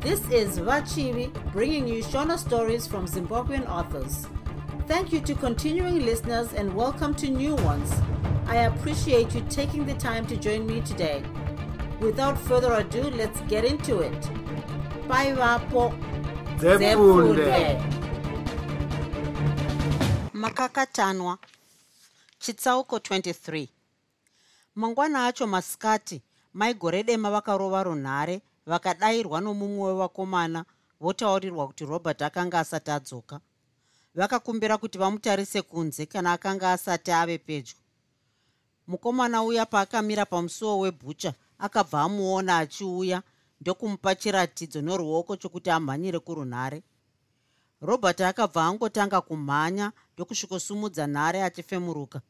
This is Vachivi bringing you Shona stories from Zimbabwean authors. Thank you to continuing listeners and welcome to new ones. I appreciate you taking the time to join me today. Without further ado, let's get into it. Bye, Vapo. Zefunde. makakatanwa chitsauko 23 mangwana acho masikati maigore dema vakarova runhare vakadayirwa nomumwe wevakomana votaurirwa kuti robert akanga asati adzoka. Vakakumbira kuti vamutarise kunze kana akanga asati ave pedyo. Mukomana uya paakamira pamusuwo webhucha akabva amuona achiuya ndokumupa chiratidzo noruoko chokuti amhanyire kurunhare. Robert akabva angotanga kumhanya ndokusvikosumudza nhare achifemuruka.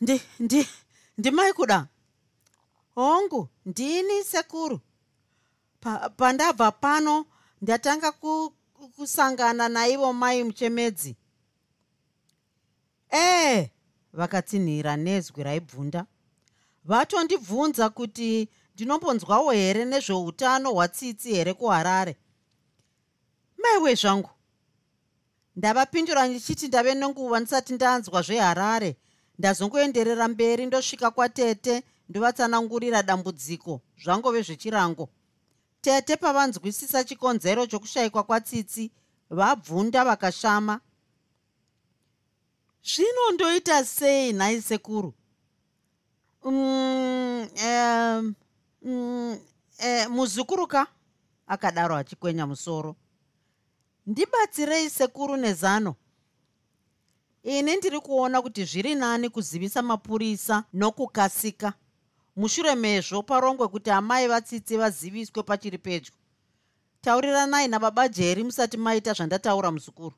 Ndi ndi ndimai kuda? Hongu ndini sekuru Pa- pandabva pano ndatanga ku, kusangana naivo mai muchemedzi. Ee vakatsinhira nezwi raibvunda. Vatondibvunza kuti ndinombonzwawo here nezveutano hwatsitsi here kuharare? Maiwe zvangu ndavapindura ndichiti ndave nenguva ndisati ndanzwa zveharare ndazongoenderera mberi ndosvika kwatete ndovatsanangurira dambudziko zvangove zvechirango tete pavanzwisisa chikonzero chokushayikwa kwatsitsi vabvunda vakashama. Zvino ndoita sei nhai sekuru? Mm, em, mm, eh, muzukuruka akadaro achikwenya musoro. Ndibatsirei sekuru nezano. Ini ndiri kuona kuti zviri nani kuzivisa mapurisa nokukasika mushure mezvo parongwe kuti amai vatsitsi vaziviswe pachiri pedyo. Tauriranai nababa jeri musati maita zvandataura muzukuru.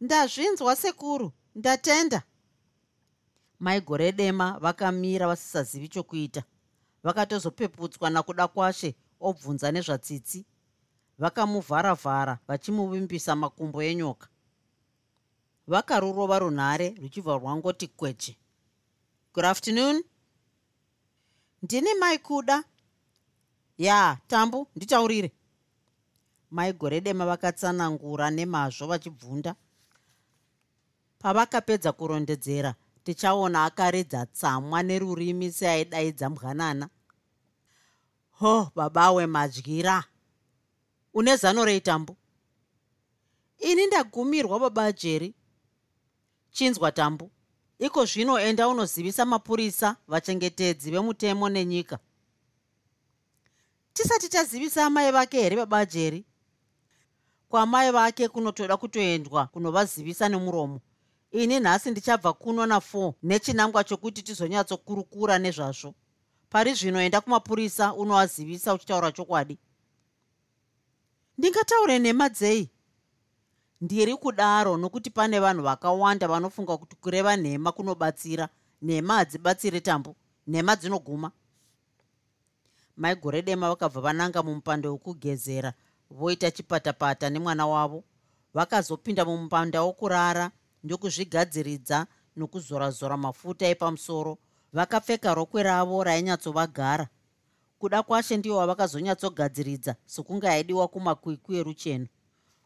Ndazvinzwa sekuru ndatenda. Maigore dema vakamira vasisazivi chokuita. Vakatozopeputswa nakuda kwashe obvunza nezvatsitsi. Vakamuvharavhara vachimuvimbisa makumbo enyoka. Vakarurova runhare ruchibva rwangoti kweche. Good afternoon ndini mai kuda. Ya tambu nditaurire. Maigore dema vakatsanangura nemazvo vachibvunda. Pavakapedza kurondedzera tichaona akaredza tsamwa nerurimi seaidaidza mbwanana ho babawe madyira une zano rei tambu? Ini ndagumirwa baba jeri chinzwa tambu iko zvino enda unozivisa mapurisa vachengetedzi vemutemo nenyika. Tisati tazivisa amai vake here baba jeri kwamai vake kunotoda kutoendwa kunovazivisa nemuromo. Ini nhasi ndichabva kuno na4 nechinangwa chokuti tizonyatsokurukura nezvazvo. Pari zvino enda kumapurisa unoazivisa uchitaura chokwadi. Ndingataure nhema dzei ndiri kudaro nokuti pane vanhu vakawanda vanofunga kuti kureva nhema kunobatsira. Nhema hadzibatsiri tambo nhema dzinoguma. Maigore dema vakabva vananga mumupanda wokugezera voita chipatapata nemwana wavo. Vakazopinda mumupanda wokurara ndokuzvigadziridza nokuzorazora mafuta epamusoro. Vakapfeka rokwe ravo rainyatsovagara kuda kwashe ndiwo vavakazonyatsogadziridza sokunge aidiwa kumakwikwi erucheno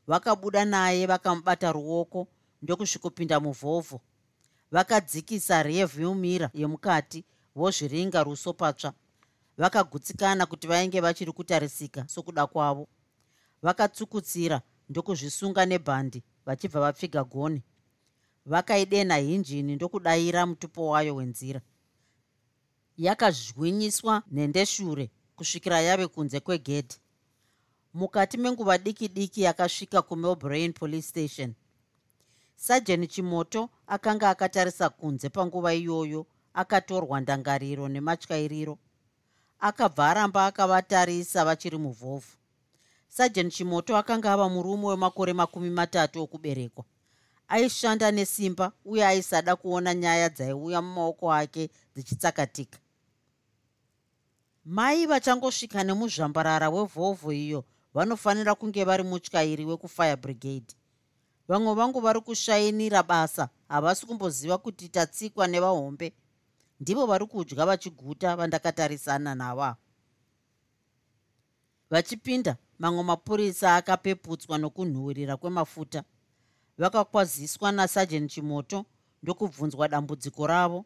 vakabuda naye vakamubata ruoko ndokusvikopinda muvhovho. Vakadzikisa revhiew mira yemukati vozviringa ruso patsva. Vakagutsikana kuti vainge vachiri kutarisika sokuda kwavo. Vakatsukutsira ndokuzvisunga nebhandi vachibva vapfiga goni. Vakaidenha hinjini ndokudayira mutupo wayo wenzira. Yakazhwinyiswa nhendeshure kusvikira yave kunze kwegedhi mukati menguva diki diki yakasvika kumelbrain police station. Sajeni chimoto akanga akatarisa kunze panguva iyoyo akatorwa ndangariro nematyairiro akabva aramba akavatarisa vachiri muvhovhu. Sajeni chimoto akanga ava murume wemakore makumi matatu okuberekwa. Aishanda nesimba uye aisada kuona nyaya dzaiuya mumaoko ake dzichitsakatika. Mai vachangosvika nemuzvambarara wevhovho iyo vanofanira kunge vari mutyairi wekufire brigade. Vamwe vangu vari kushainira basa havasi kumboziva kuti tatsikwa nevahombe. Ndivo vari kudya vachiguta vandakatarisana navo vachipinda mamwe mapurisa akapeputswa nokunhuhwirira kwemafuta. Vakakwaziswa nasajen chimoto ndokubvunzwa dambudziko ravo.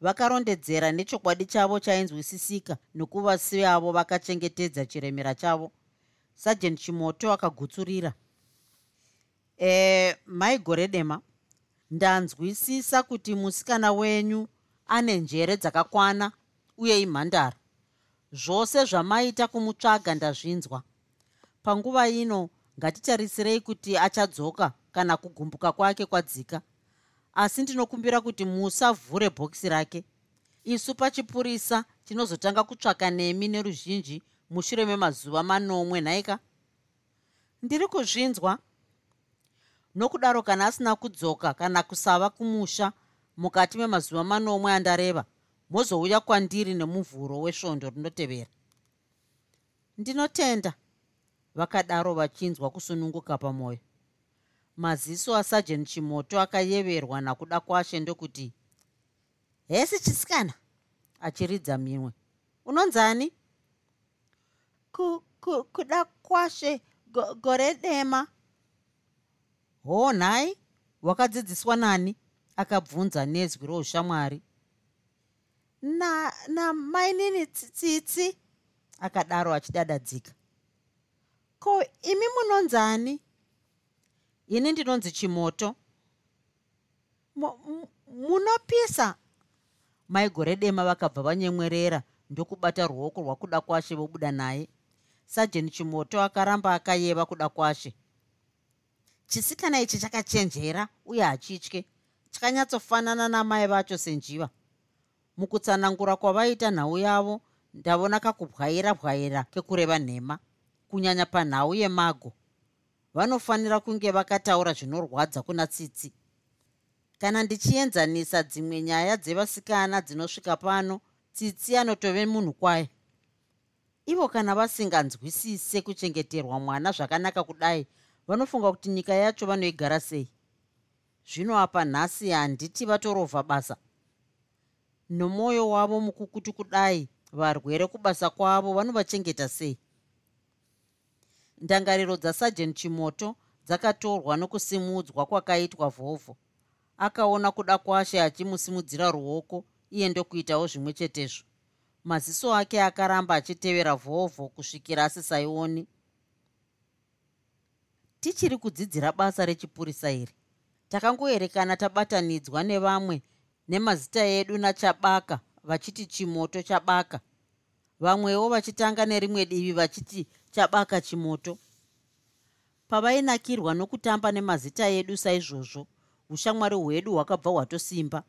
Vakarondedzera nechokwadi chavo chainzwisisika nokuva seavo vakachengetedza chiremera chavo sajen chimoto akagutsurira. E maigoredema ndanzwisisa kuti musikana wenyu ane njere dzakakwana uye imhandara. Zvose zvamaita kumutsvaga ndazvinzwa. Panguva ino ngatitarisirei kuti achadzoka kana kugumbuka kwake kwadzika. Asi ndinokumbira kuti musavhure bhokisi rake. Isu pachipurisa tinozotanga kutsvaka nemi neruzhinji mushure memazuva manomwe nhaika ndiri kuzvinzwa. Nokudaro kana asina kudzoka kana kusava kumusha mukati memazuva manomwe andareva mozouya kwandiri nemuvhuro wesvondo rinotevera. Ndinotenda vakadaro vachinzwa kusununguka pamwoyo maziso asajen chimoto akayeverwa nakuda kwashe ndokuti hesi chisikana achiridza minwe unonzani kuda kwashe gore dema. Hoo nhai wakadzidziswa nani? Akabvunza nezwi roushamwari na namainini tsitsi? Akadaro achidadadzika. Ko imi munonzani ini ndinonzi chimoto. Munopisa. Maigore dema vakabva vanyemwerera ndokubata ruoko rwakuda kwashe vobuda naye sajeni chimoto akaramba akayeva kuda kwashe. Chisikana ichi chakachenjera uye hachitye. Chakanyatsofanana namai vacho senjiva. Mukutsanangura kwavaita nhau yavo ndavona kakubwaira bwaira kekureva nhema kunyanya panhau yemago. Vanofanira kunge vakataura zvinorwadza kuna tsitsi. Kana ndichienzanisa dzimwe nyaya dzevasikana dzinosvika pano tsitsi anotove munhu kwaye ivo kana vasinganzwisise kuchengeterwa mwana zvakanaka kudai vanofunga kuti nyika yacho vanoigara sei? Zvino apa nhasi handiti vatorovha basa. Nomwoyo wavo mukukutu kudai varwere kubasa kwavo vanovachengeta sei? Ndangariro dzasajen chimoto dzakatorwa nokusimudzwa kwakaitwa vhovho. Akaona kuda kwashe achimusimudzira ruoko iye ndokuitawo zvimwe chetezvo maziso ake akaramba achitevera vhovho kusvikira asisaioni. Tichiri kudzidzira basa rechipurisa iri. Takangoerekana tabatanidzwa nevamwe nemazita edu nachabaka vachiti chimoto chabaka. Vamwewo vachitanga nerimwe divi vachiti chabaka chimoto. Pavainakirwa nokutamba nemazita edu saizvozvo ushamwari hwedu hwakabva hwatosimba.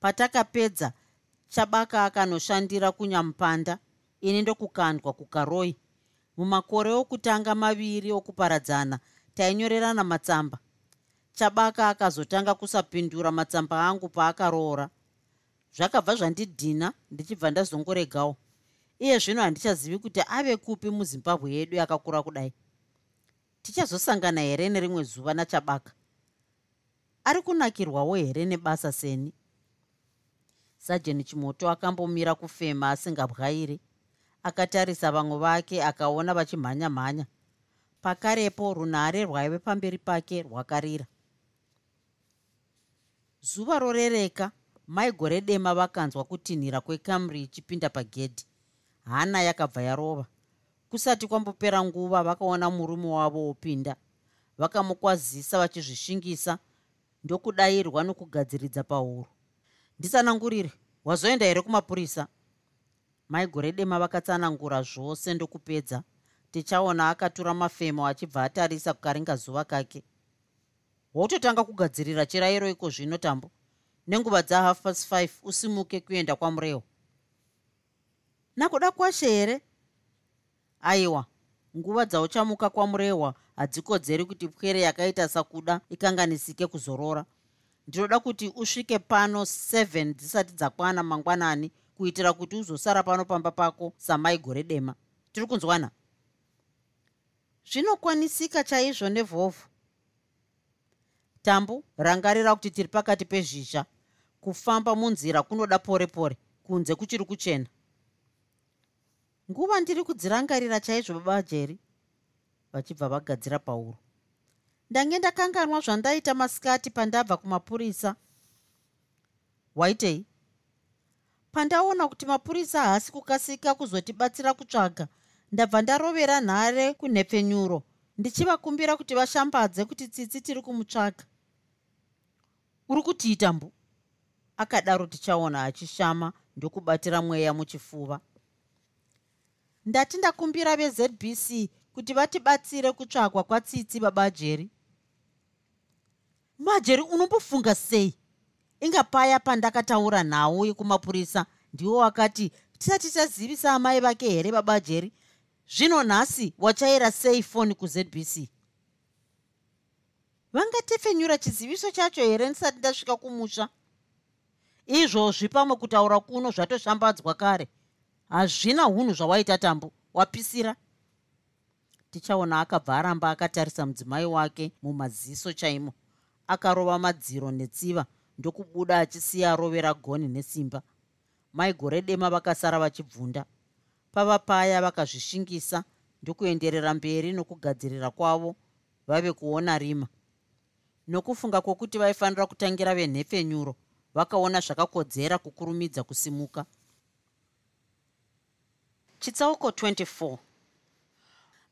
Patakapedza chabaka akanoshandira kunyamupanda ini ndokukandwa kukaroi. Mumakore okutanga maviri okuparadzana tainyorerana matsamba. Chabaka akazotanga kusapindura matsamba angu paakaroora. Zvakabva zvandidhina ndichibva ndazongoregawo. Iye zvino handichazivi kuti ave kupi muzimbabwe yedu yakakura kudai. Tichazosangana here nerimwe zuva nachabaka? Ari kunakirwawo here nebasa seni sajeni chimoto akambomira kufema asingabwairi. Akatarisa vamwe vake akaona vachimhanya mhanya. Pakarepo runhare rwaive pamberi pake rwakarira. Zuva rorereka maigore dema vakanzwa kutinhira kwekamri ichipinda pagedhi. Hana yakabva yarova. Kusati kwambopera nguva vakaona murume wavo wopinda vakamukwazisa vachizvishingisa ndokudayirwa nokugadziridza pahuro ndisanangurire. Wazoenda here kumapurisa? Maigore dema vakatsanangura zvose ndokupedza. Tichaona akatura mafemo achibva atarisa kukaringa zuva kake. Wototanga kugadzirira chirayiro iko zvino tambo? Nenguva dzahalf past 5 usimuke kuenda kwamurewo nakuda kwashe here? Aiwa nguva dzauchamuka kwamurehwa hadzikodzeri kuti pwere yakaita sakuda ikanganisike kuzorora ndinoda kuti usvike pano 7 dzisati dzakwana mangwanani kuitira kuti uzosara pano pamba pako samai gore dema. Tiri kunzwana. Zvinokwanisika chaizvo nevhovho tambu rangarira kuti tiri pakati pezhizha. Kufamba munzira kunoda pore pore kunze kuchiri kuchena. Nguva ndiri kudzirangarira chaizvo baba jeri? Vachibva vagadzira pauro ndange ndakanganwa zvandaita masikati pandabva kumapurisa. Waitei pandaona kuti mapurisa haasi kukasika kuzotibatsira kutsvaga ndabva ndarovera nhare kunhepfenyuro ndichivakumbira kuti vashambadze kuti tsitsi tiri kumutsvaga. Uri kutiita mbu? Akadaro tichaona achishama ndokubatira mweya muchifuva. Ndati ndakumbira vezbc kuti vatibatsire kutsvagwa kwatsitsi baba jeri majeri unombofunga sei? Inga paya pandakataura nhau yekumapurisa ndiwo wakati tisati tazivisa amai vake here baba jeri zvino nhasi wachaira sei foni kuzbc? Vangatefenyura chiziviso chacho here ndisati ndasvika kumusha? Izvozvi pamwe kutaura kuno zvatoshambadzwa kare. Hazvina unhu zvawaita tambo. Wapisira. Tichaona akabva aramba akatarisa mudzimai wake mumaziso chaimo akarova madziro netsiva ndokubuda achisiya arovera goni nesimba. Maigore dema vakasara vachibvunda. Pava paya vakazvishingisa ndokuenderera mberi nokugadzirira kwavo vave kuona rima. Nokufunga kwokuti vaifanira kutangira venhefenyuro vakaona zvakakodzera kukurumidza kusimuka. Chitsauko 24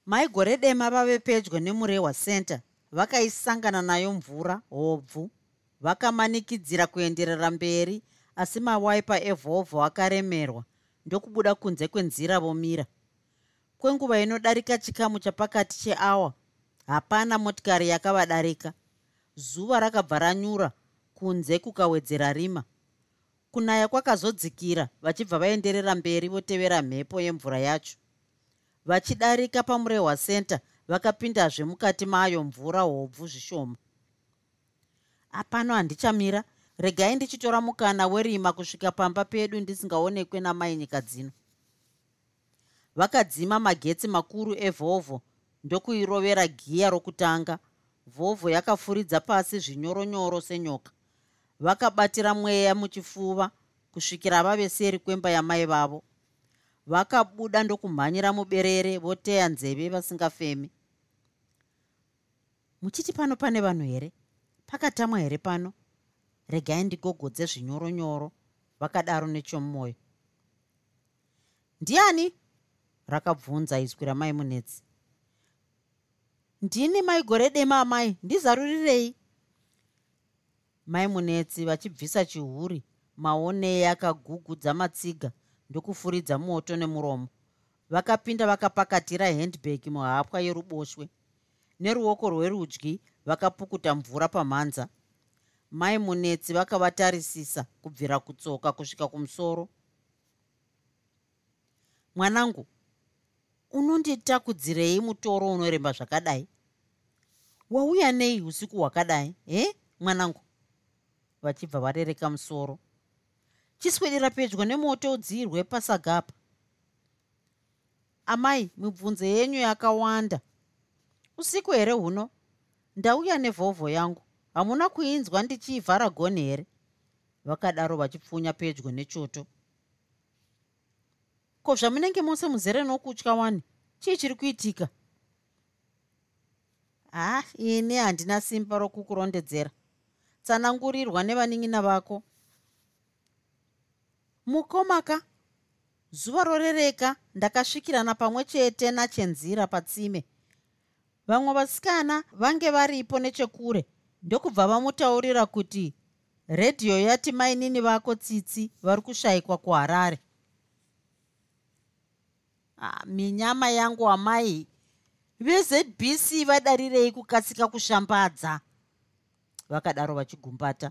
maigore dema vave pedyo nemurehwa center vakaisangana nayo mvura hobvu vakamanikidzira kuenderera mberi asi mawaipa evhovho akaremerwa ndokubuda kunze kwenzira vomira. Kwenguva inodarika chikamu chapakati cheawa hapana motikari yakavadarika. Zuva rakabva ranyura kunze kukawedzera rima. Kunaya kwakazodzikira vachibva vaenderera mberi votevera mhepo yemvura yacho. Vachidarika pamurehwa center vakapindazve mukati mayo mvura hobvu zvishoma. Hapano handichamira. Regai ndichitora mukana werima kusvika pamba pedu ndisingaonekwe namai nyika dzino. Vakadzima magetsi makuru evhovho ndokuirovera giya rokutanga. Vhovho yakafuridza pasi zvinyoronyoro senyoka. Vakabatira mweya muchifuva kusvikira vave seri kwemba yamai vavo. Vakabuda ndokumhanyira muberere voteya nzeve vasingafemi muchiti pano pane vanhu here? Pakatamwa here pano? Regai ndigogodze zvinyoronyoro vakadaro nechomumwoyo ndiani rakabvunza izwi ramai munetsi? Ndini maigore dema amai ndizarurirei mai munetsi vachibvisa chihuri maonei akagugudza matsiga ndokufuridza moto nemuromo. Vakapinda vakapakatira handbag muhapwa yeruboshwe neruoko rwerudyi vakapukuta mvura pamhanza. Mai munetsi vakavatarisisa kubvira kutsoka kusvika kumusoro. Mwanangu unonditakudzirei mutoro unoremba zvakadai? Wauya nei usiku hwakadai he mwanangu? vachibva varereka musoro. Chiswedera pedyo nemoto udzirwe pasagapa. Amai mibvunzo yenyu yakawanda usiku here huno? Ndauya nevhovho yangu. Hamuna kuinzwa ndichiivhara goni here? Vakadaro vachipfunya pedyo nechoto. Ko zvamunenge mose muzere nokutya wani? Chii chiri kuitika? Ha ini handina simba rokukurondedzera. Tsanangurirwa nevanin'ina vako. Mukomaka zuva rorereka ndakasvikirana pamwe chete nachenzira patsime vamwe vasikana vange varipo nechekure. Ndokubva vamutaurira kuti redhiyo yati mainini vako tsitsi vari kushayikwa kuharare? Ah, minyama yangu amai vezbc vadarirei kukasika kushambadza. Vakadaro vachigumbata.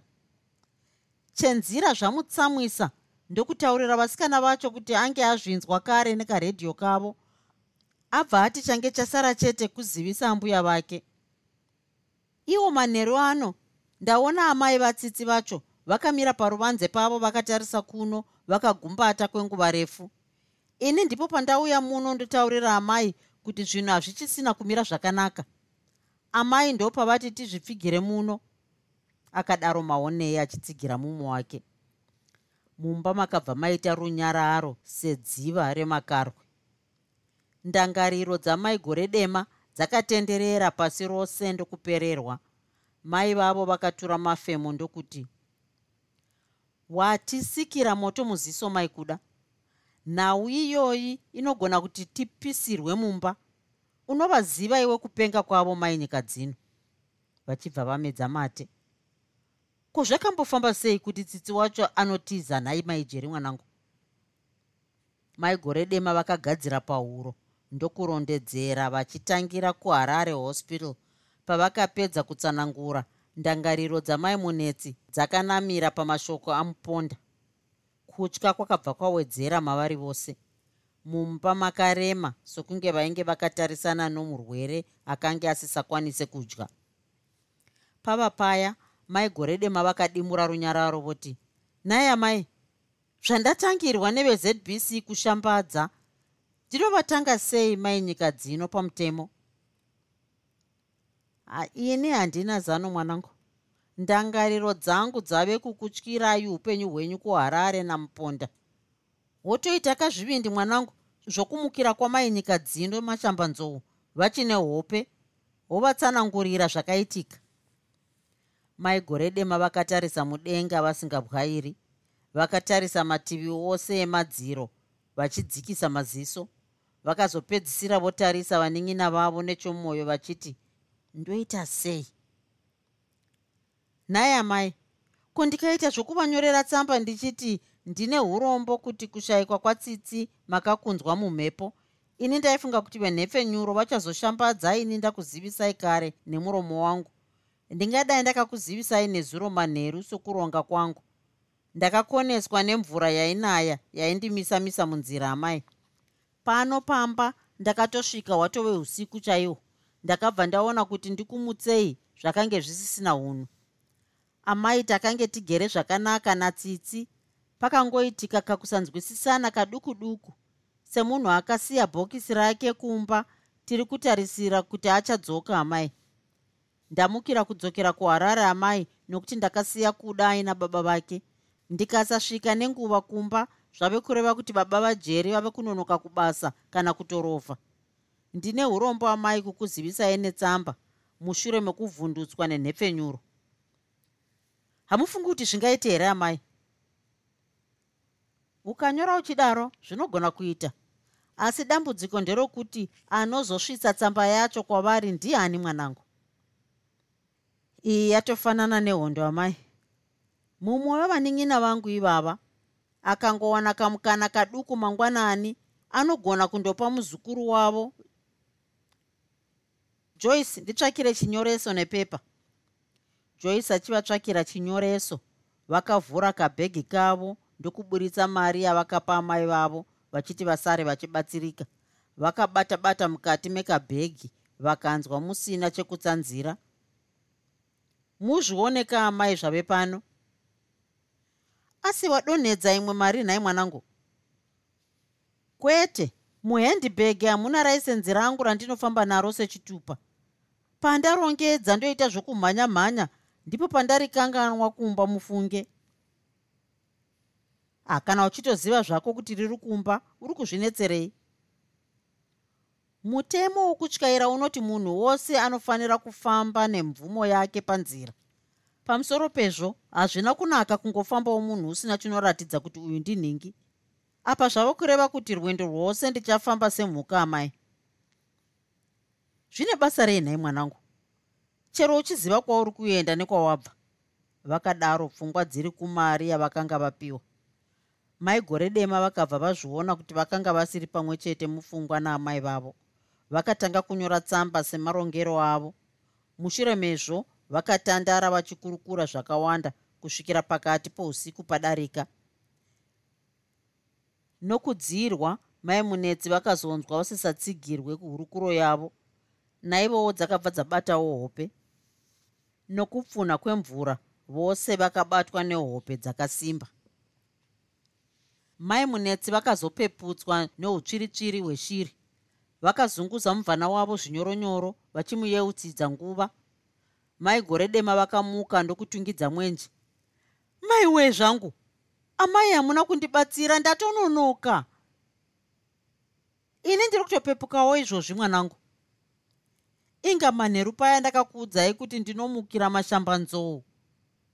Chenzira zvamutsamwisa ndokutaurira vasikana vacho kuti ange azvinzwa kare nekaredhiyo kavo abva ati change chasara chete kuzivisa mbuya vake. Iwo manheru ano ndaona amai vatsitsi vacho vakamira paruvanze pavo vakatarisa kuno vakagumbata kwenguva refu. Ini ndipo pandauya muno ndotaurira amai kuti zvinhu hazvichisina kumira zvakanaka. Amai ndo pavati tizvipfigire muno akadaro maonei achitsigira mumwe wake. Mumba makabva maita runyararo sedziva remakarwe ndangariro dzamai gore dema dzakatenderera pasi rose ndokupererwa. Mai vavo vakatura mafemo ndokuti watisikira moto muziso mai kuda. Nhau iyoyi inogona kuti tipisirwe mumba. Unovaziva iwe kupenga kwavo mai nyika dzino. Vachibva vamedza mate ko zvakambofamba sei kuti tsitsi wacho anotiza nhai maijeri mwanangu? Mai gore dema vakagadzira pahuro ndokurondedzera vachitangira kuharare hospital. Pavakapedza kutsanangura ndangariro dzamai munetsi dzakanamira pamashoko amuponda. Kutya kwakabva kwawedzera mavari vose. Mumba makarema sokunge vainge vakatarisana nomurwere akange asisakwanise kudya. Pava paya mai gore dema vakadimura runyararo voti nai amai zvandatangirwa nevezbc kushambadza ndinovatanga sei mai nyika dzino pamutemo? Ini handina zano mwanangu. Ndangariro dzangu dzave kukutyirai upenyu hwenyu kuharare namuponda. Wotoita kazvivindi mwanangu zvokumukira kwamai nyika dzino mashambanzou vachine hope? Wovatsanangurira zvakaitika. Mai gore dema vakatarisa mudenga vasingabwairi. Vakatarisa mativi ose emadziro vachidzikisa maziso vakazopedzisira votarisa vanin'ina vavo nechomwoyo vachiti ndoita sei? Nhaye amai kundikaita zvokuvanyorera tsamba ndichiti ndine urombo kuti kushayikwa kwatsitsi makakunzwa mumhepo? Ini ndaifunga kuti venhepfenyuro vachazoshambadza ini ndakuzivisai kare nemuromo wangu. Ndingadai ndakakuzivisai nezuro manheru sokuronga kwangu. Ndakakoneswa nemvura yainaya yaindimisa-misa munzira amai pano pamba ndakatosvika watove usiku chaihwo ndakabva ndaona kuti ndikumutsei zvakange zvisisina unhu. Amai takange tigere zvakanaka natsitsi pakangoitika kakusanzwisisana kaduku duku semunhu akasiya bhokisi rake kumba tiri kutarisira kuti achadzoka amai. Ndamukira kudzokera kuharare amai nokuti ndakasiya kuda aina baba vake. Ndikasasvika nenguva kumba zvave kureva kuti baba vajeri vave kunonoka kubasa kana kutorovha ndine urombo amai kukuzivisai netsamba mushure mekuvhundutswa nenhepfenyuro. Hamufungi kuti zvingaite here amai? Ukanyora uchidaro zvinogona kuita. Asi dambudziko nderokuti anozosvitsa tsamba yacho kwavari ndiani mwanangu? Iyi yatofanana nehondo amai. Mumwe wevanin'ina vangu ivava akangowana kamukana kaduku mangwanani anogona kundopa muzukuru wavo. Joyce nditsvakire chinyoreso nepepa. Joyce achivatsvakira chinyoreso. Vakavhura kabhegi kavo ndokuburitsa mari yavakapa amai vavo vachiti vasare vachibatsirika. Vakabata-bata mukati mekabhegi vakanzwa musina chekutsanzira. Muzvioneka amai zvave pano asi wadonhedza imwe mari nhai mwanangu? Kwete muhandibhegi hamuna raisenzi rangu randinofamba naro sechitupa. Pandarongedza ndoita zvokumhanya-mhanya ndipo pandarikanganwa kumba mufunge. Hakana uchitoziva zvako kuti riri kumba uri kuzvinetserei? Mutemo wokutyaira unoti munhu wose anofanira kufamba nemvumo yake panzira pamusoro pezvo hazvina kunaka kungofambawo munhu usina chinoratidza kuti uyu ndinhingi apa zvavo kureva kuti rwendo rwose ndichafamba semhuka amai. Zvine basa rei nhai mwanangu? Chero uchiziva kwauri kuenda nekwawabva vakadaro pfungwa dziri kumari yavakanga vapiwa. Mai gore dema vakabva vazviona kuti vakanga vasiri pamwe chete mupfungwa naamai vavo. Vakatanga kunyora tsamba semarongero avo. Mushure mezvo vakatandara vachikurukura zvakawanda kusvikira pakati pousiku padarika. Nokudzirwa mai munetsi vakazonzwa vasisatsigirwe kuhurukuro yavo. Naivowo dzakabva dzabatawo hope. Nokupfunha kwemvura vose vakabatwa nehope dzakasimba. Mai munetsi vakazopeputswa neutsviritsviri hweshiri. Vakazunguza muvhana wavo zvinyoronyoro vachimuyeutsidza nguva mai gore dema vakamuka ndokutungidza mwenje. Mai wee zvangu amai hamuna kundibatsira ndatononoka. Ini ndiri kutopepukawo izvozvi mwanangu. Inga manheru paya ndakakuudzai kuti ndinomukira mashambanzou.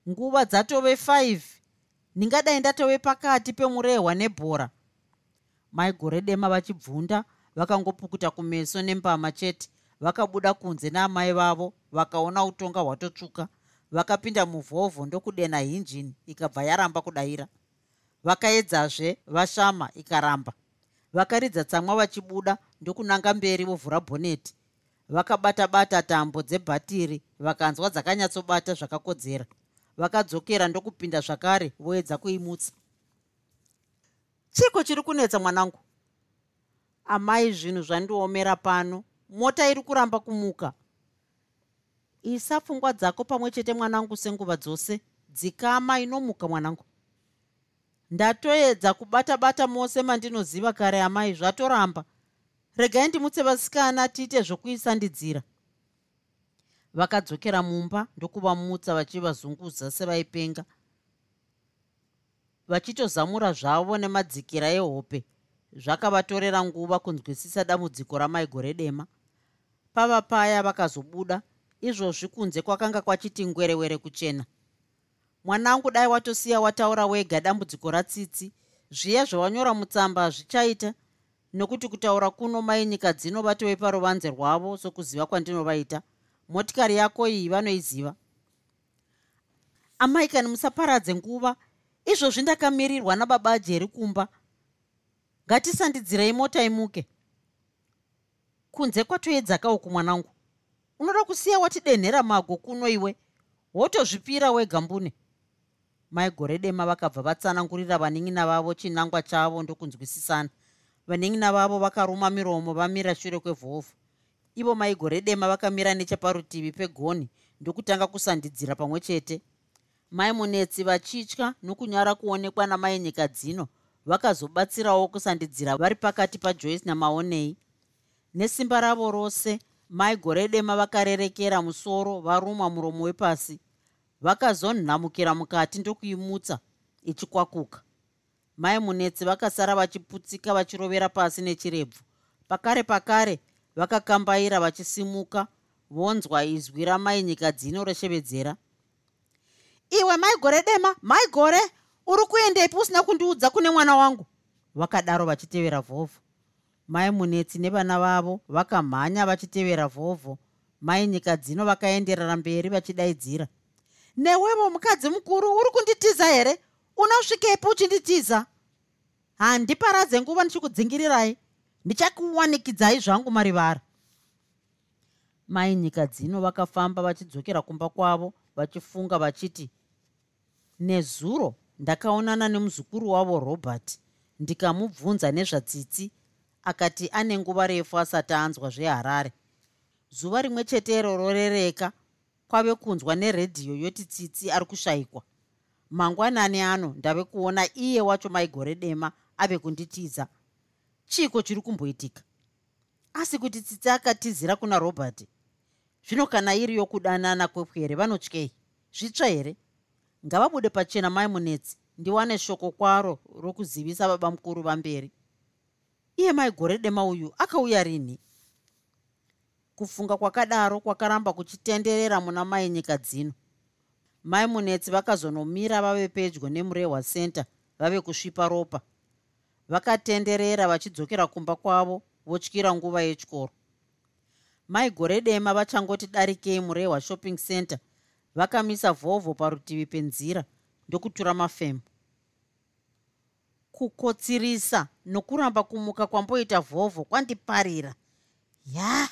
Nguva dzatove 5 ndingadai ndatove pakati pemurehwa nebhora. Maigore dema vachibvunda vakangopukuta kumeso nembama chete vakabuda kunze naamai vavo vakaona utonga hwatotsvuka vakapinda muvhovho ndokudena hinjini ikabva yaramba kudayira. Vakaedzazve vashama ikaramba. Vakaridza tsamwa vachibuda ndokunanga mberi vovhura bhoneti. Vakabata-bata tambo dzebhatiri vakanzwa dzakanyatsobata zvakakodzera. Vakadzokera ndokupinda zvakare voedza kuimutsa. Chiko chiri kunetsa mwanangu? Amai zvinhu zvandiomera pano mota iri kuramba kumuka. Isa pfungwa dzako pamwe chete mwanangu senguva dzose. Dzikama inomuka mwanangu. Ndatoedza kubata-bata mose mandinoziva kare amai zvatoramba. Regai ndimutse vasikana tiite zvokuisandidzira vakadzokera mumba ndokuvamutsa vachivazunguza sevaipenga. Vachitozamura zvavo nemadzikira ehope. Zvakavatorera nguva kunzwisisa dambudziko ramaigore dema pava paya vakazobuda. Izvozvi kunze kwakanga kwachiti ngwerewere kuchena. Mwanangu dai watosiya wataura wega dambudziko ratsitsi zviya zvawanyora mutsamba hazvichaita. Nokuti kutaura kuno mai nyika dzino vatove paruvanze rwavo sokuziva kwandinovaita. Motikari yako iyi vanoiziva. Amai kani musaparadze nguva izvozvi ndakamirirwa nababa ajeri kumba ngatisandidzirei mota imuke kunze kwatoedzaka uku mwanangu unoda kusiya watidenhera mago kuno iwe wotozvipira wegambune maigore dema vakabva vatsanangurira vaning'ina vavo chinangwa chavo ndokunzwisisana. Vaning'ina vavo vakaruma miromo vamira shure kwevhovhu ivo maigore dema vakamira necheparutivi pegoni ndokutanga kusandidzira pamwe chete. Mai munetsi vachitya nokunyara kuonekwa namai nyika dzino vakazobatsirawo kusandidzira vari pakati pajoyce namaonei nesimba ravo rose mai gore dema vakarerekera musoro varuma muromo wepasi vakazonhamukira mukati ndokuimutsa ichikwakuka. Mai munetsi vakasara vachiputsika vachirovera pasi nechirebvu. Pakare pakare vakakambaira vachisimuka vonzwa izwi ramai nyika dzino reshevedzera. Iwe maigore dema maigore uri kuendeipi usina kundiudza kune mwana wangu? Vakadaro vachitevera vhovho mai munetsi nevana vavo vakamhanya vachitevera vhovho. Mai nyika dzino vakaenderera mberi vachidaidzira. Newevo mukadzi mukuru uri kunditiza here? Unosvikepi uchinditiza? Handiparadze nguva ndichikudzingirirai. Ndichakuwanikidzai zvangu marivara. Mai nyika dzino vakafamba vachidzokera kumba kwavo vachifunga vachiti nezuro ndakaonana nemuzukuru wavo robert. Ndikamubvunza nezvatsitsi akati ane nguva refu asati anzwa zveharare. Zuva rimwe chetero rorereka kwave kunzwa neredhiyo yoti tsitsi ari kushayikwa. Mangwanani ano ndave kuona iye wacho maigore dema ave kunditiza. Chiko chiri kumboitika? Asi kuti tsitsi akatizira kuna robert. Zvino kana iri yokudanana kwepwere vanotyei. Zvitsva here? Ngavabude pachena mai munetsi. Ndiwane shoko kwaro rokuzivisa baba mukuru vamberi iye maigore dema uyu akauya rini? Kufunga kwakadaro kwakaramba kuchitenderera muna mai nyika dzino. Mai munetsi vakazonomira vave pedyo nemurehwa center vave kusvipa ropa. Vakatenderera vachidzokera kumba kwavo votyira nguva yechikoro. Mai gore dema vachangoti darikei murehwa shopping center vakamisa vhovho parutivi penzira ndokutura mafemo kukotsirisa nokuramba kumuka kwamboita vhovho kwandiparira. Ya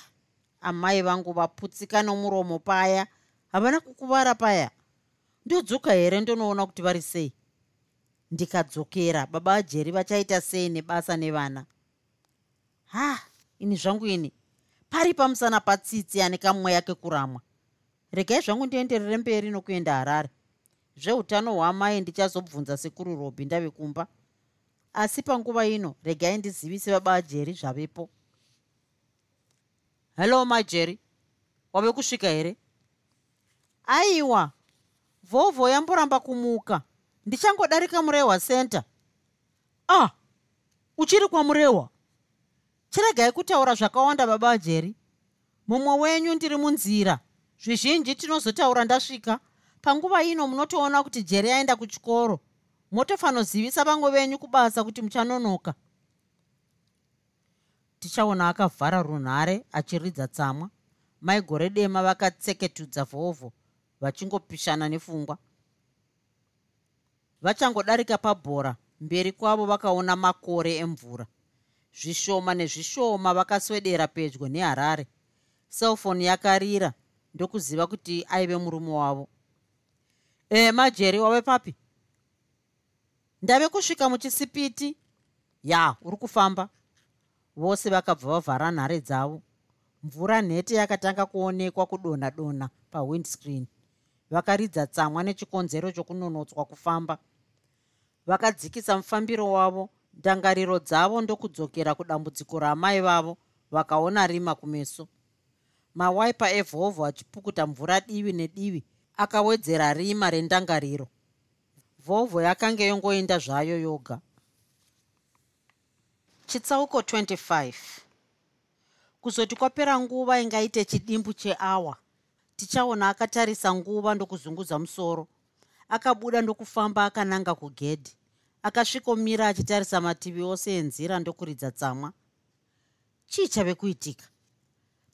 amai vangu vaputsika nomuromo paya havana kukuvara paya. Ndodzoka here ndonoona kuti vari sei? Ndikadzokera baba ajeri vachaita sei nebasa nevana? Ha ini zvangu ini. Pari pamusana patsitsi ane kamweya kekuramwa regai zvangu ndienderere mberi nokuenda harare. Zveutano hwamai ndichazobvunza sekuru robi ndave kumba asi panguva ino regai ndizivise baba ajeri zvavepo. Hello majeri wave kusvika here? Aiwa vhovho yamboramba kumuka. Ndichangodarika murehwa center. Ah uchiri kwamurehwa chiregai kutaura zvakawanda baba jeri mumwe wenyu ndiri munzira. Zvizhinji tinozotaura ndasvika. Panguva ino munotoona kuti jeri aenda kuchikoro motofanozivisa vamwe venyu kubasa kuti muchanonoka. Tichaona akavhara runhare achiridza tsamwa. Maigore dema vakatseketudza vhovho vachingopishana nepfungwa vachangodarika pabhora mberi kwavo vakaona makore emvura. Zvishoma nezvishoma vakaswedera pedyo neharare. Selfoni yakarira ndokuziva kuti aive murume wavo. E majeri wave papi ndave kusvika muchisipiti. Ya uri kufamba. Vose vakabva vavhara nhare dzavo. Mvura nhete yakatanga kuonekwa kudonha donha pawindscreen vakaridza tsamwa nechikonzero chokunonotswa kufamba. Vakadzikisa mufambiro wavo. Ndangariro dzavo ndokudzokera kudambudziko raamai vavo vakaona rima kumeso. Mawaipa evhovho achipukuta mvura divi nedivi akawedzera rima rendangariro vhovho yakanga yongoenda zvayo yoga. Chitsauko 25 kuzoti kwapera nguva ingaite chidimbu cheawa tichaona akatarisa nguva ndokuzungudza musoro akabuda ndokufamba akananga kugedhi akasvikomira achitarisa mativi ose enzira ndokuridza tsamwa. Chii chave kuitika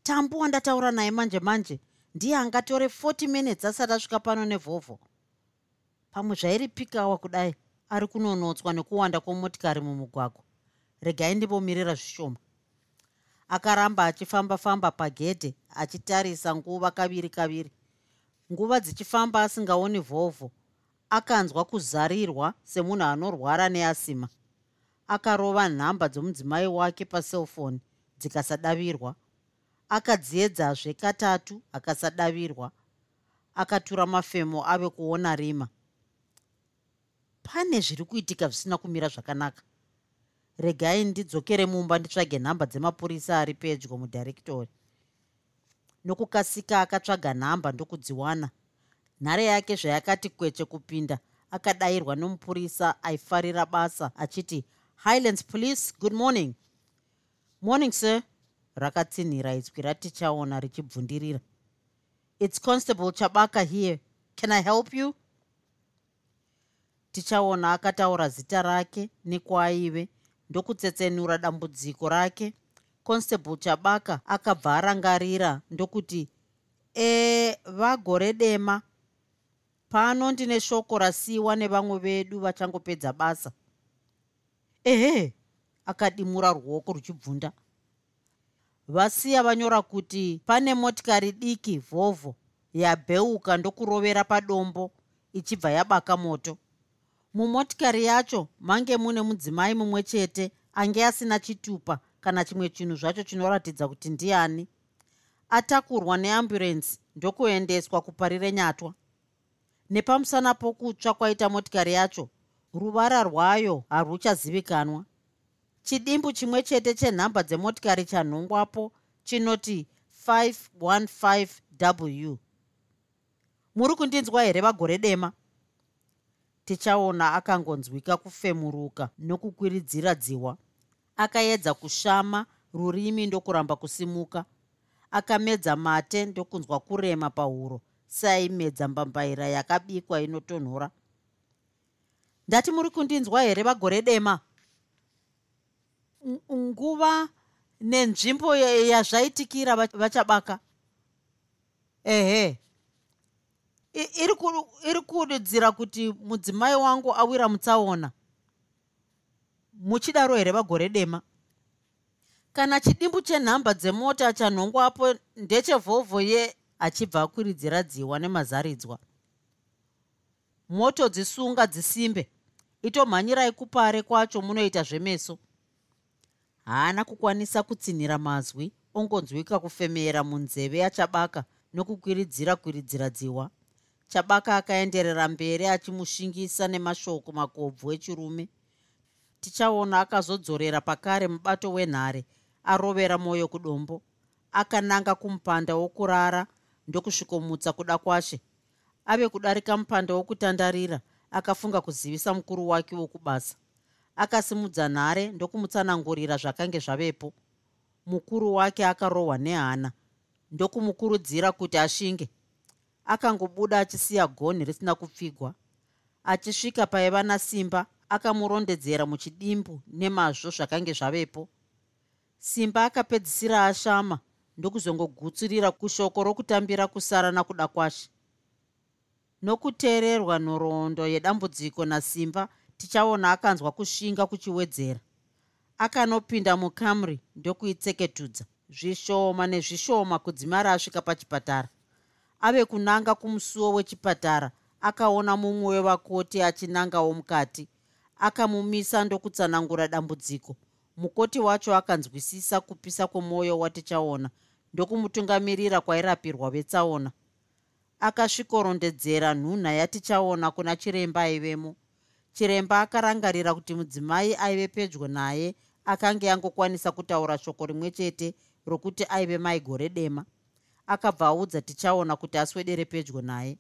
tambu wandataura naye manje manje ndiye angatore 40 minutes asati asvika pano nevhovho pamwe zvairi pikawa kudai ari kunonotswa nekuwanda kwemotikari mumugwagwa. Regai ndimbomirira zvishoma. Akaramba achifamba-famba pagedhe achitarisa nguva kaviri kaviri. Nguva dzichifamba asingaoni vhovho akanzwa kuzarirwa semunhu anorwara neasima. Akarova nhamba dzomudzimai wake paselfoni dzikasadavirwa akadziedzazve katatu akasadavirwa akatura mafemo ave kuona rima pane zviri kuitika zvisina kumira zvakanaka. Regai ndidzokere mumba nditsvage nhamba dzemapurisa ari pedyo mudhirektori nokukasika akatsvaga nhamba ndokudziwana. Nhare yake zvayakati kweche kupinda akadayirwa nomupurisa aifarira basa achiti highlands police good morning. Morning sir. Rakatsinhira itswi ratichaona richibvundirira. Its constable chabaka here. Can i help you tichaona akataura zita rake nekwaive ndokutsetsenura dambudziko rake. Constable chabaka akabva arangarira ndokuti e vagore dema. Pano ndine shoko rasiyiwa nevamwe vedu vachangopedza basa. Ehe akadimura ruoko ruchibvunda. Vasiya vanyora kuti pane motikari diki vhovho yabheuka ndokurovera padombo ichibva yabaka moto mumotikari yacho mange mune mudzimai mumwe chete ange asina chitupa kana chimwe chinhu zvacho chinoratidza kuti ndiani. Atakurwa neamburensi ndokuendeswa kuparire nyatwa. Nepamusana pokutsva kwaita motikari yacho ruvara rwayo haruchazivikanwa. Chidimbu chimwe chete chenhamba dzemotikari chanhongwapo chinoti 515w muri kundinzwa here vagore dema tichaona akangonzwika kufemuruka nokukwiridzira dziwa. Akaedza kushama rurimi ndokuramba kusimuka. Akamedza mate ndokunzwa kurema pahuro seaimedza mbambaira yakabikwa inotonhora. Ndati muri kundinzwa here vagore dema? Nguva nenzvimbo yazvaitikira vachabaka. Ehe iri kududzira kuti mudzimai wangu awira mutsaona? Muchidaro here vagore dema? Kana chidimbu chenhamba dzemota chanhongwapo ndechevhovho ye achibva akwiridzira dziwa nemazaridzwa. Moto dzisunga dzisimbe. Itomhanyirai kupare kwacho munoita zvemeso. Haana kukwanisa kutsinhira mazwi ongonzwika kufemera munzeve yachabaka nokukwiridzira kwiridzira dziwa chabaka akaenderera mberi achimushingisa nemashoko makobvu echirume. Tichaona akazodzorera pakare mubato wenhare arovera mwoyo kudombo. Akananga kumupanda wokurara ndokusvikomutsa kuda kwashe. Ave kudarika mupanda wokutandarira akafunga kuzivisa mukuru wake wokubasa. Akasimudza nhare ndokumutsanangurira zvakange zvavepo. Mukuru wake akarohwa nehana ndokumukurudzira kuti ashinge akangobuda achisiya gonhi risina kupfigwa. Achisvika paiva nasimba akamurondedzera muchidimbu nemazvo zvakange zvavepo. Simba akapedzisira ashama ndokuzongogutsurira kushoko rokutambira kusara nakuda kwashe. Nokuteererwa nhoroondo yedambudziko nasimba tichaona akanzwa kushinga kuchiwedzera. Akanopinda mukamri ndokuitseketudza zvishoma nezvishoma kudzimara asvika pachipatara ave kunanga kumusuwo wechipatara akaona mumwe wevakoti achinangawo mukati akamumisa ndokutsanangura dambudziko. Mukoti wacho akanzwisisa kupisa kwomwoyo watichaona ndokumutungamirira kwairapirwa vetsaona. Akasvikorondedzera nhunha yatichaona kuna chiremba aivemo. Chiremba akarangarira kuti mudzimai aive pedyo naye akanga angokwanisa kutaura shoko rimwe chete rokuti aive maigore dema akabva audza tichaona kuti aswedere pedyo naye.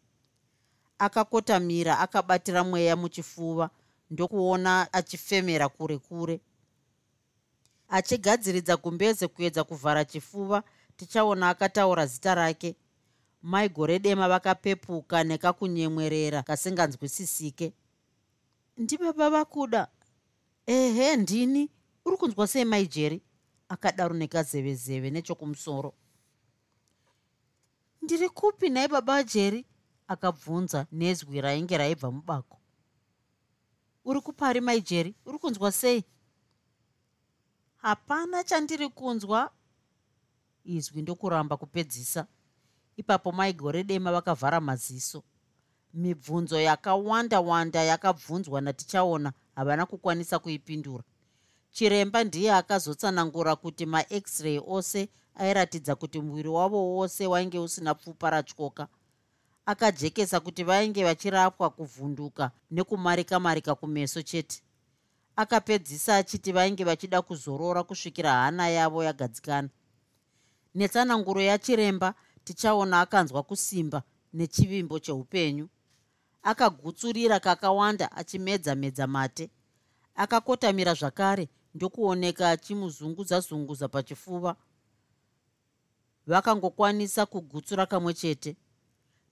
Akakotamira akabatira mweya muchifuva ndokuona achifemera kure kure. Achigadziridza gumbeze kuedza kuvhara chifuva tichaona akataura zita rake. Maigore dema vakapepuka nekakunyemwerera kasinganzwisisike. Ndibaba vakuda. Ehe ndini? Uri kunzwa sei maijeri akadaro nekazevezeve nechokumusoro ndiri kupi? Nhai baba jeri akabvunza nezwi rainge raibva mubako. Uri kupari maijeri uri kunzwa sei? Hapana chandiri kunzwa izwi ndokuramba kupedzisa. Ipapo maigore dema vakavhara maziso. Mibvunzo yakawanda wanda yakabvunzwa natichaona havana kukwanisa kuipindura chiremba ndiye akazotsanangura kuti max-ray ose airatidza kuti muviri wavo wose wainge usina pfupa ratyoka. Akajekesa kuti vainge vachirapwa kuvhunduka nekumarika marika kumeso chete. Akapedzisa achiti vainge vachida kuzorora kusvikira hana yavo yagadzikana. Netsananguro yachiremba tichaona akanzwa kusimba nechivimbo cheupenyu. Akagutsurira kakawanda achimedza-medza mate. Akakotamira zvakare ndokuoneka achimuzungudza-zungudza pachifuva. Vakangokwanisa kugutsura kamwe chete.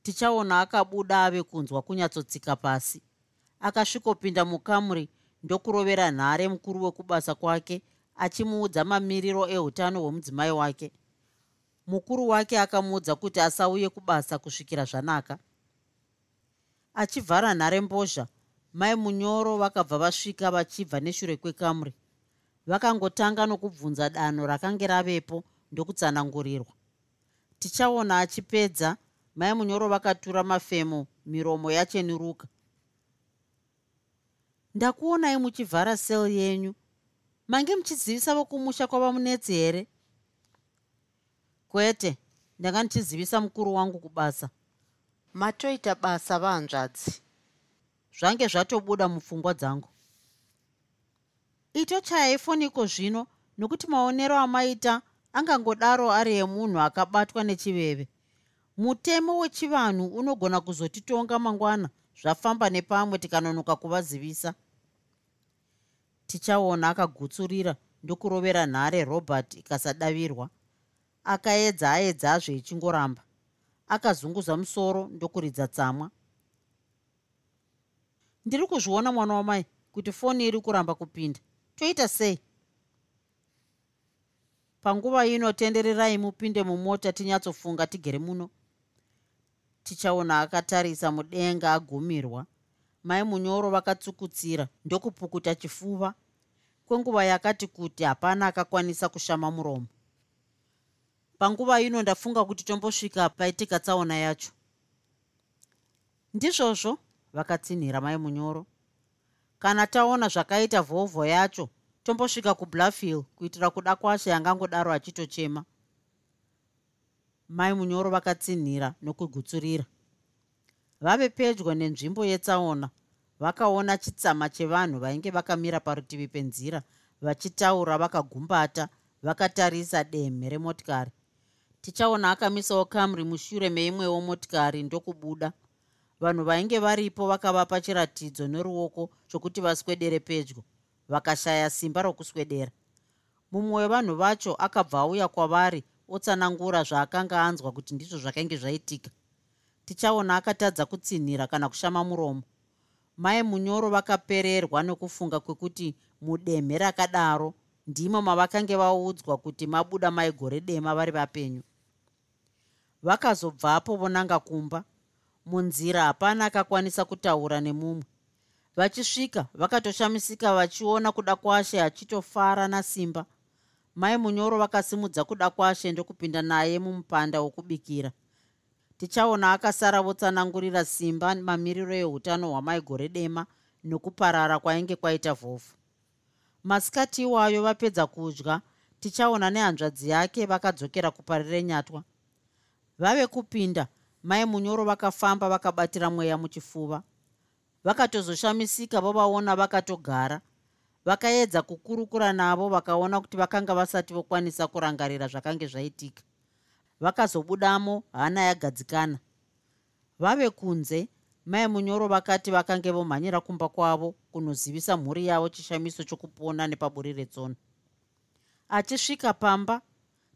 Tichaona akabuda ave kunzwa kunyatsotsika pasi. Akasvikopinda mukamuri ndokurovera nhare mukuru wekubasa kwake achimuudza mamiriro eutano hwemudzimai wake. Mukuru wake akamuudza kuti asauye kubasa kusvikira zvanaka. Achivhara nhare mbozha. Mai munyoro vakabva vasvika vachibva neshure kwekamuri vakangotanga nokubvunza danho rakange ravepo ndokutsanangurirwa. Tichaona achipedza mai munyoro vakatura mafemo miromo yacheniruka ndakuonai muchivhara sel yenyu. Mange muchizivisa vokumusha kwava munetsi here? Kwete ndanga ndichizivisa mukuru wangu kubasa. Matoita basa vahanzvadzi zvange zvatobuda mupfungwa dzangu itochaya ifoniko zvino nokuti maonero amaita angangodaro ari emunhu akabatwa nechiveve. Mutemo wechivanhu unogona kuzotitonga mangwana zvafamba nepamwe tikanonoka kuvazivisa. Tichaona akagutsurira ndokurovera nhare robert ikasadavirwa akaedza aedzazve ichingoramba. Akazunguza musoro ndokuridza tsamwa. Ndiri kuzviona mwana wamai kuti foni iri kuramba kupinda toita sei? Panguva ino tendererai mupinde mumota tinyatsofunga tigere muno. Tichaona akatarisa mudenga agumirwa. Mai munyoro vakatsukutsira ndokupukuta chifuva. Kwenguva yakati kuti hapana akakwanisa kushama muromo. Panguva ino ndafunga kuti tombosvika paitika tsaona yacho. Ndizvozvo vakatsinhira mai munyoro kana taona zvakaita vhovho yacho tombosvika kubluffhill kuitira kuda kwashe angangodaro achitochema. Mai munyoro vakatsinhira nokugutsurira. Vave pedyo nenzvimbo yetsaona vakaona chitsama chevanhu vainge vakamira parutivi penzira vachitaura vakagumbata vakatarisa demhe remotikari. Tichaona akamisawo kamri mushure meimwewo motikari ndokubuda vanhu vainge varipo vakavapa chiratidzo neruoko chokuti vaswedere pedyo vakashaya simba rokuswedera. Mumwe wevanhu vacho akabva auya kwavari otsanangura zvaakanga anzwa kuti ndizvo zvakainge zvaitika. Tichaona akatadza kutsinhira kana kushama muromo. Mai munyoro vakapererwa nokufunga kwekuti mudemhe rakadaro ndimo mavakange vaudzwa kuti mabuda maigore dema vari vapenyu. Vakazobvapo vonanga kumba munzira hapana akakwanisa kutaura nemumwe. Vachisvika vakatoshamisika vachiona kuda kwashe achitofara nasimba. Mai munyoro vakasimudza kuda kwashe ndokupinda naye mumupanda wokubikira. Tichaona akasara votsanangurira simba mamiriro eutano hwamaigore dema nokuparara kwainge kwaita vhovhu. Masikati iwayo vapedza kudya tichaona nehanzvadzi yake vakadzokera kuparirenyatwa vave kupinda mai munyoro vakafamba vakabatira mweya muchifuva. Vakatozoshamisika vovaona vakatogara. Vakaedza kukurukura navo vakaona kuti vakanga vasati vokwanisa kurangarira zvakange zvaitika. Vakazobudamo hana yagadzikana. Vave kunze mai munyoro vakati vakange vomhanyira kumba kwavo kunozivisa mhuri yavo chishamiso chokupona nepaburi retsono achisvika pamba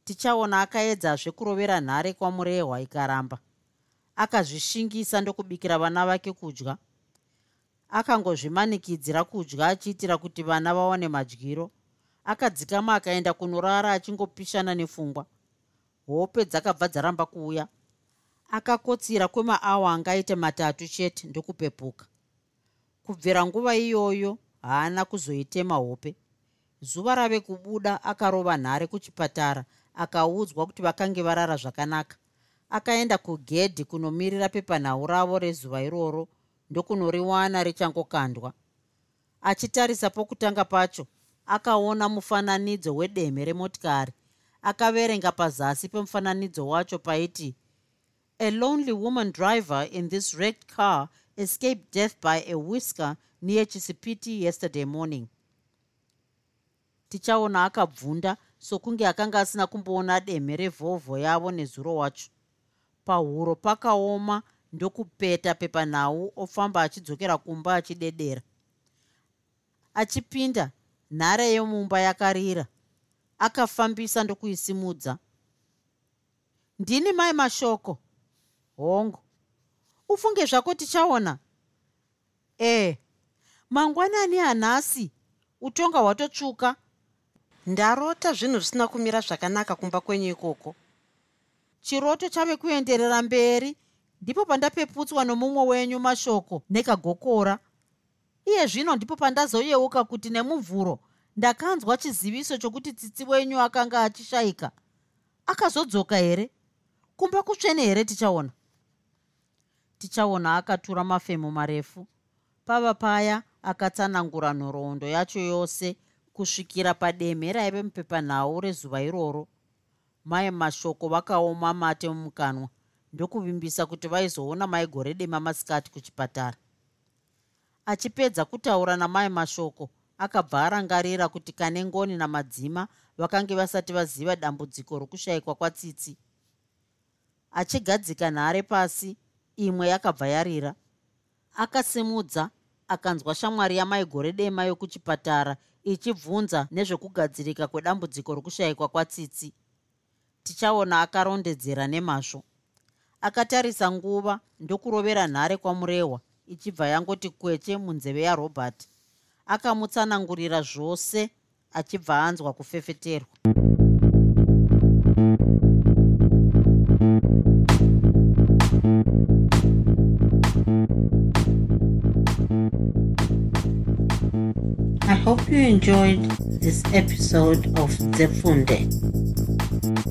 tichaona akaedzazve kurovera nhare kwamurehwa ikaramba akazvishingisa ndokubikira vana vake kudya. Akangozvimanikidzira kudya achiitira kuti vana vawane madyiro. Akadzikama akaenda kunorara achingopishana nepfungwa hope dzakabva dzaramba kuuya. Akakotsira kwemaawa angaite matatu chete ndokupepuka. Kubvira nguva iyoyo haana kuzoitema hope. Zuva rave kubuda akarova nhare kuchipatara akaudzwa kuti vakange varara zvakanaka akaenda kugedhi kunomirira pepanhau ravo rezuva iroro ndokunoriwana richangokandwa. Achitarisa pokutanga pacho akaona mufananidzo wedemhe remotikari. Akaverenga pazasi pemufananidzo wacho paiti a lonely woman driver in this wrecked car escaped death by a whisker near chisipiti yesterday morning. Tichaona akabvunda sokunge akanga asina kumboona demhe revhovho yavo nezuro wacho pahuro pakaoma ndokupeta pepanhau ofamba achidzokera kumba achidedera. Achipinda nhare yemumba yakarira. Akafambisa ndokuisimudza. Ndini mai mashoko? Hongu ufunge zvako tichaona? Ee mangwanani hanhasi utonga hwatotsvuka. Ndarota zvinhu zvisina kumira zvakanaka kumba kwenyu ikoko chiroto chave kuenderera mberi. Ndipo pandapeputswa nomumwe wenyu mashoko nekagokora. Iye zvino ndipo pandazoyeuka kuti nemuvhuro ndakanzwa chiziviso chokuti tsitsi wenyu akanga achishayika akazodzoka here? Kumba kutsvene here tichaona? Tichaona akatura mafemo marefu. Pava paya akatsanangura nhoroondo yacho yose kusvikira pademhe raive mupepanhau rezuva iroro mai mashoko vakaoma mate mumukanwa ndokuvimbisa kuti vaizoona maigore dema masikati kuchipatara. Achipedza kutaura namai mashoko akabva arangarira kuti kane ngoni namadzima vakange vasati vaziva dambudziko rokushayikwa kwatsitsi achigadzika nhare pasi imwe yakabva yarira. Akasimudza akanzwa shamwari yamaigore dema yokuchipatara ichibvunza nezvekugadzirika kwedambudziko rokushayikwa kwatsitsi tichaona akarondedzera nemazvo. Akatarisa nguva ndokurovera nhare kwamurehwa ichibva yangoti kweche munzeve yarobert akamutsanangurira zvose achibva anzwa kufefeterwa. I hope you enjoyed this episode of Zefunde.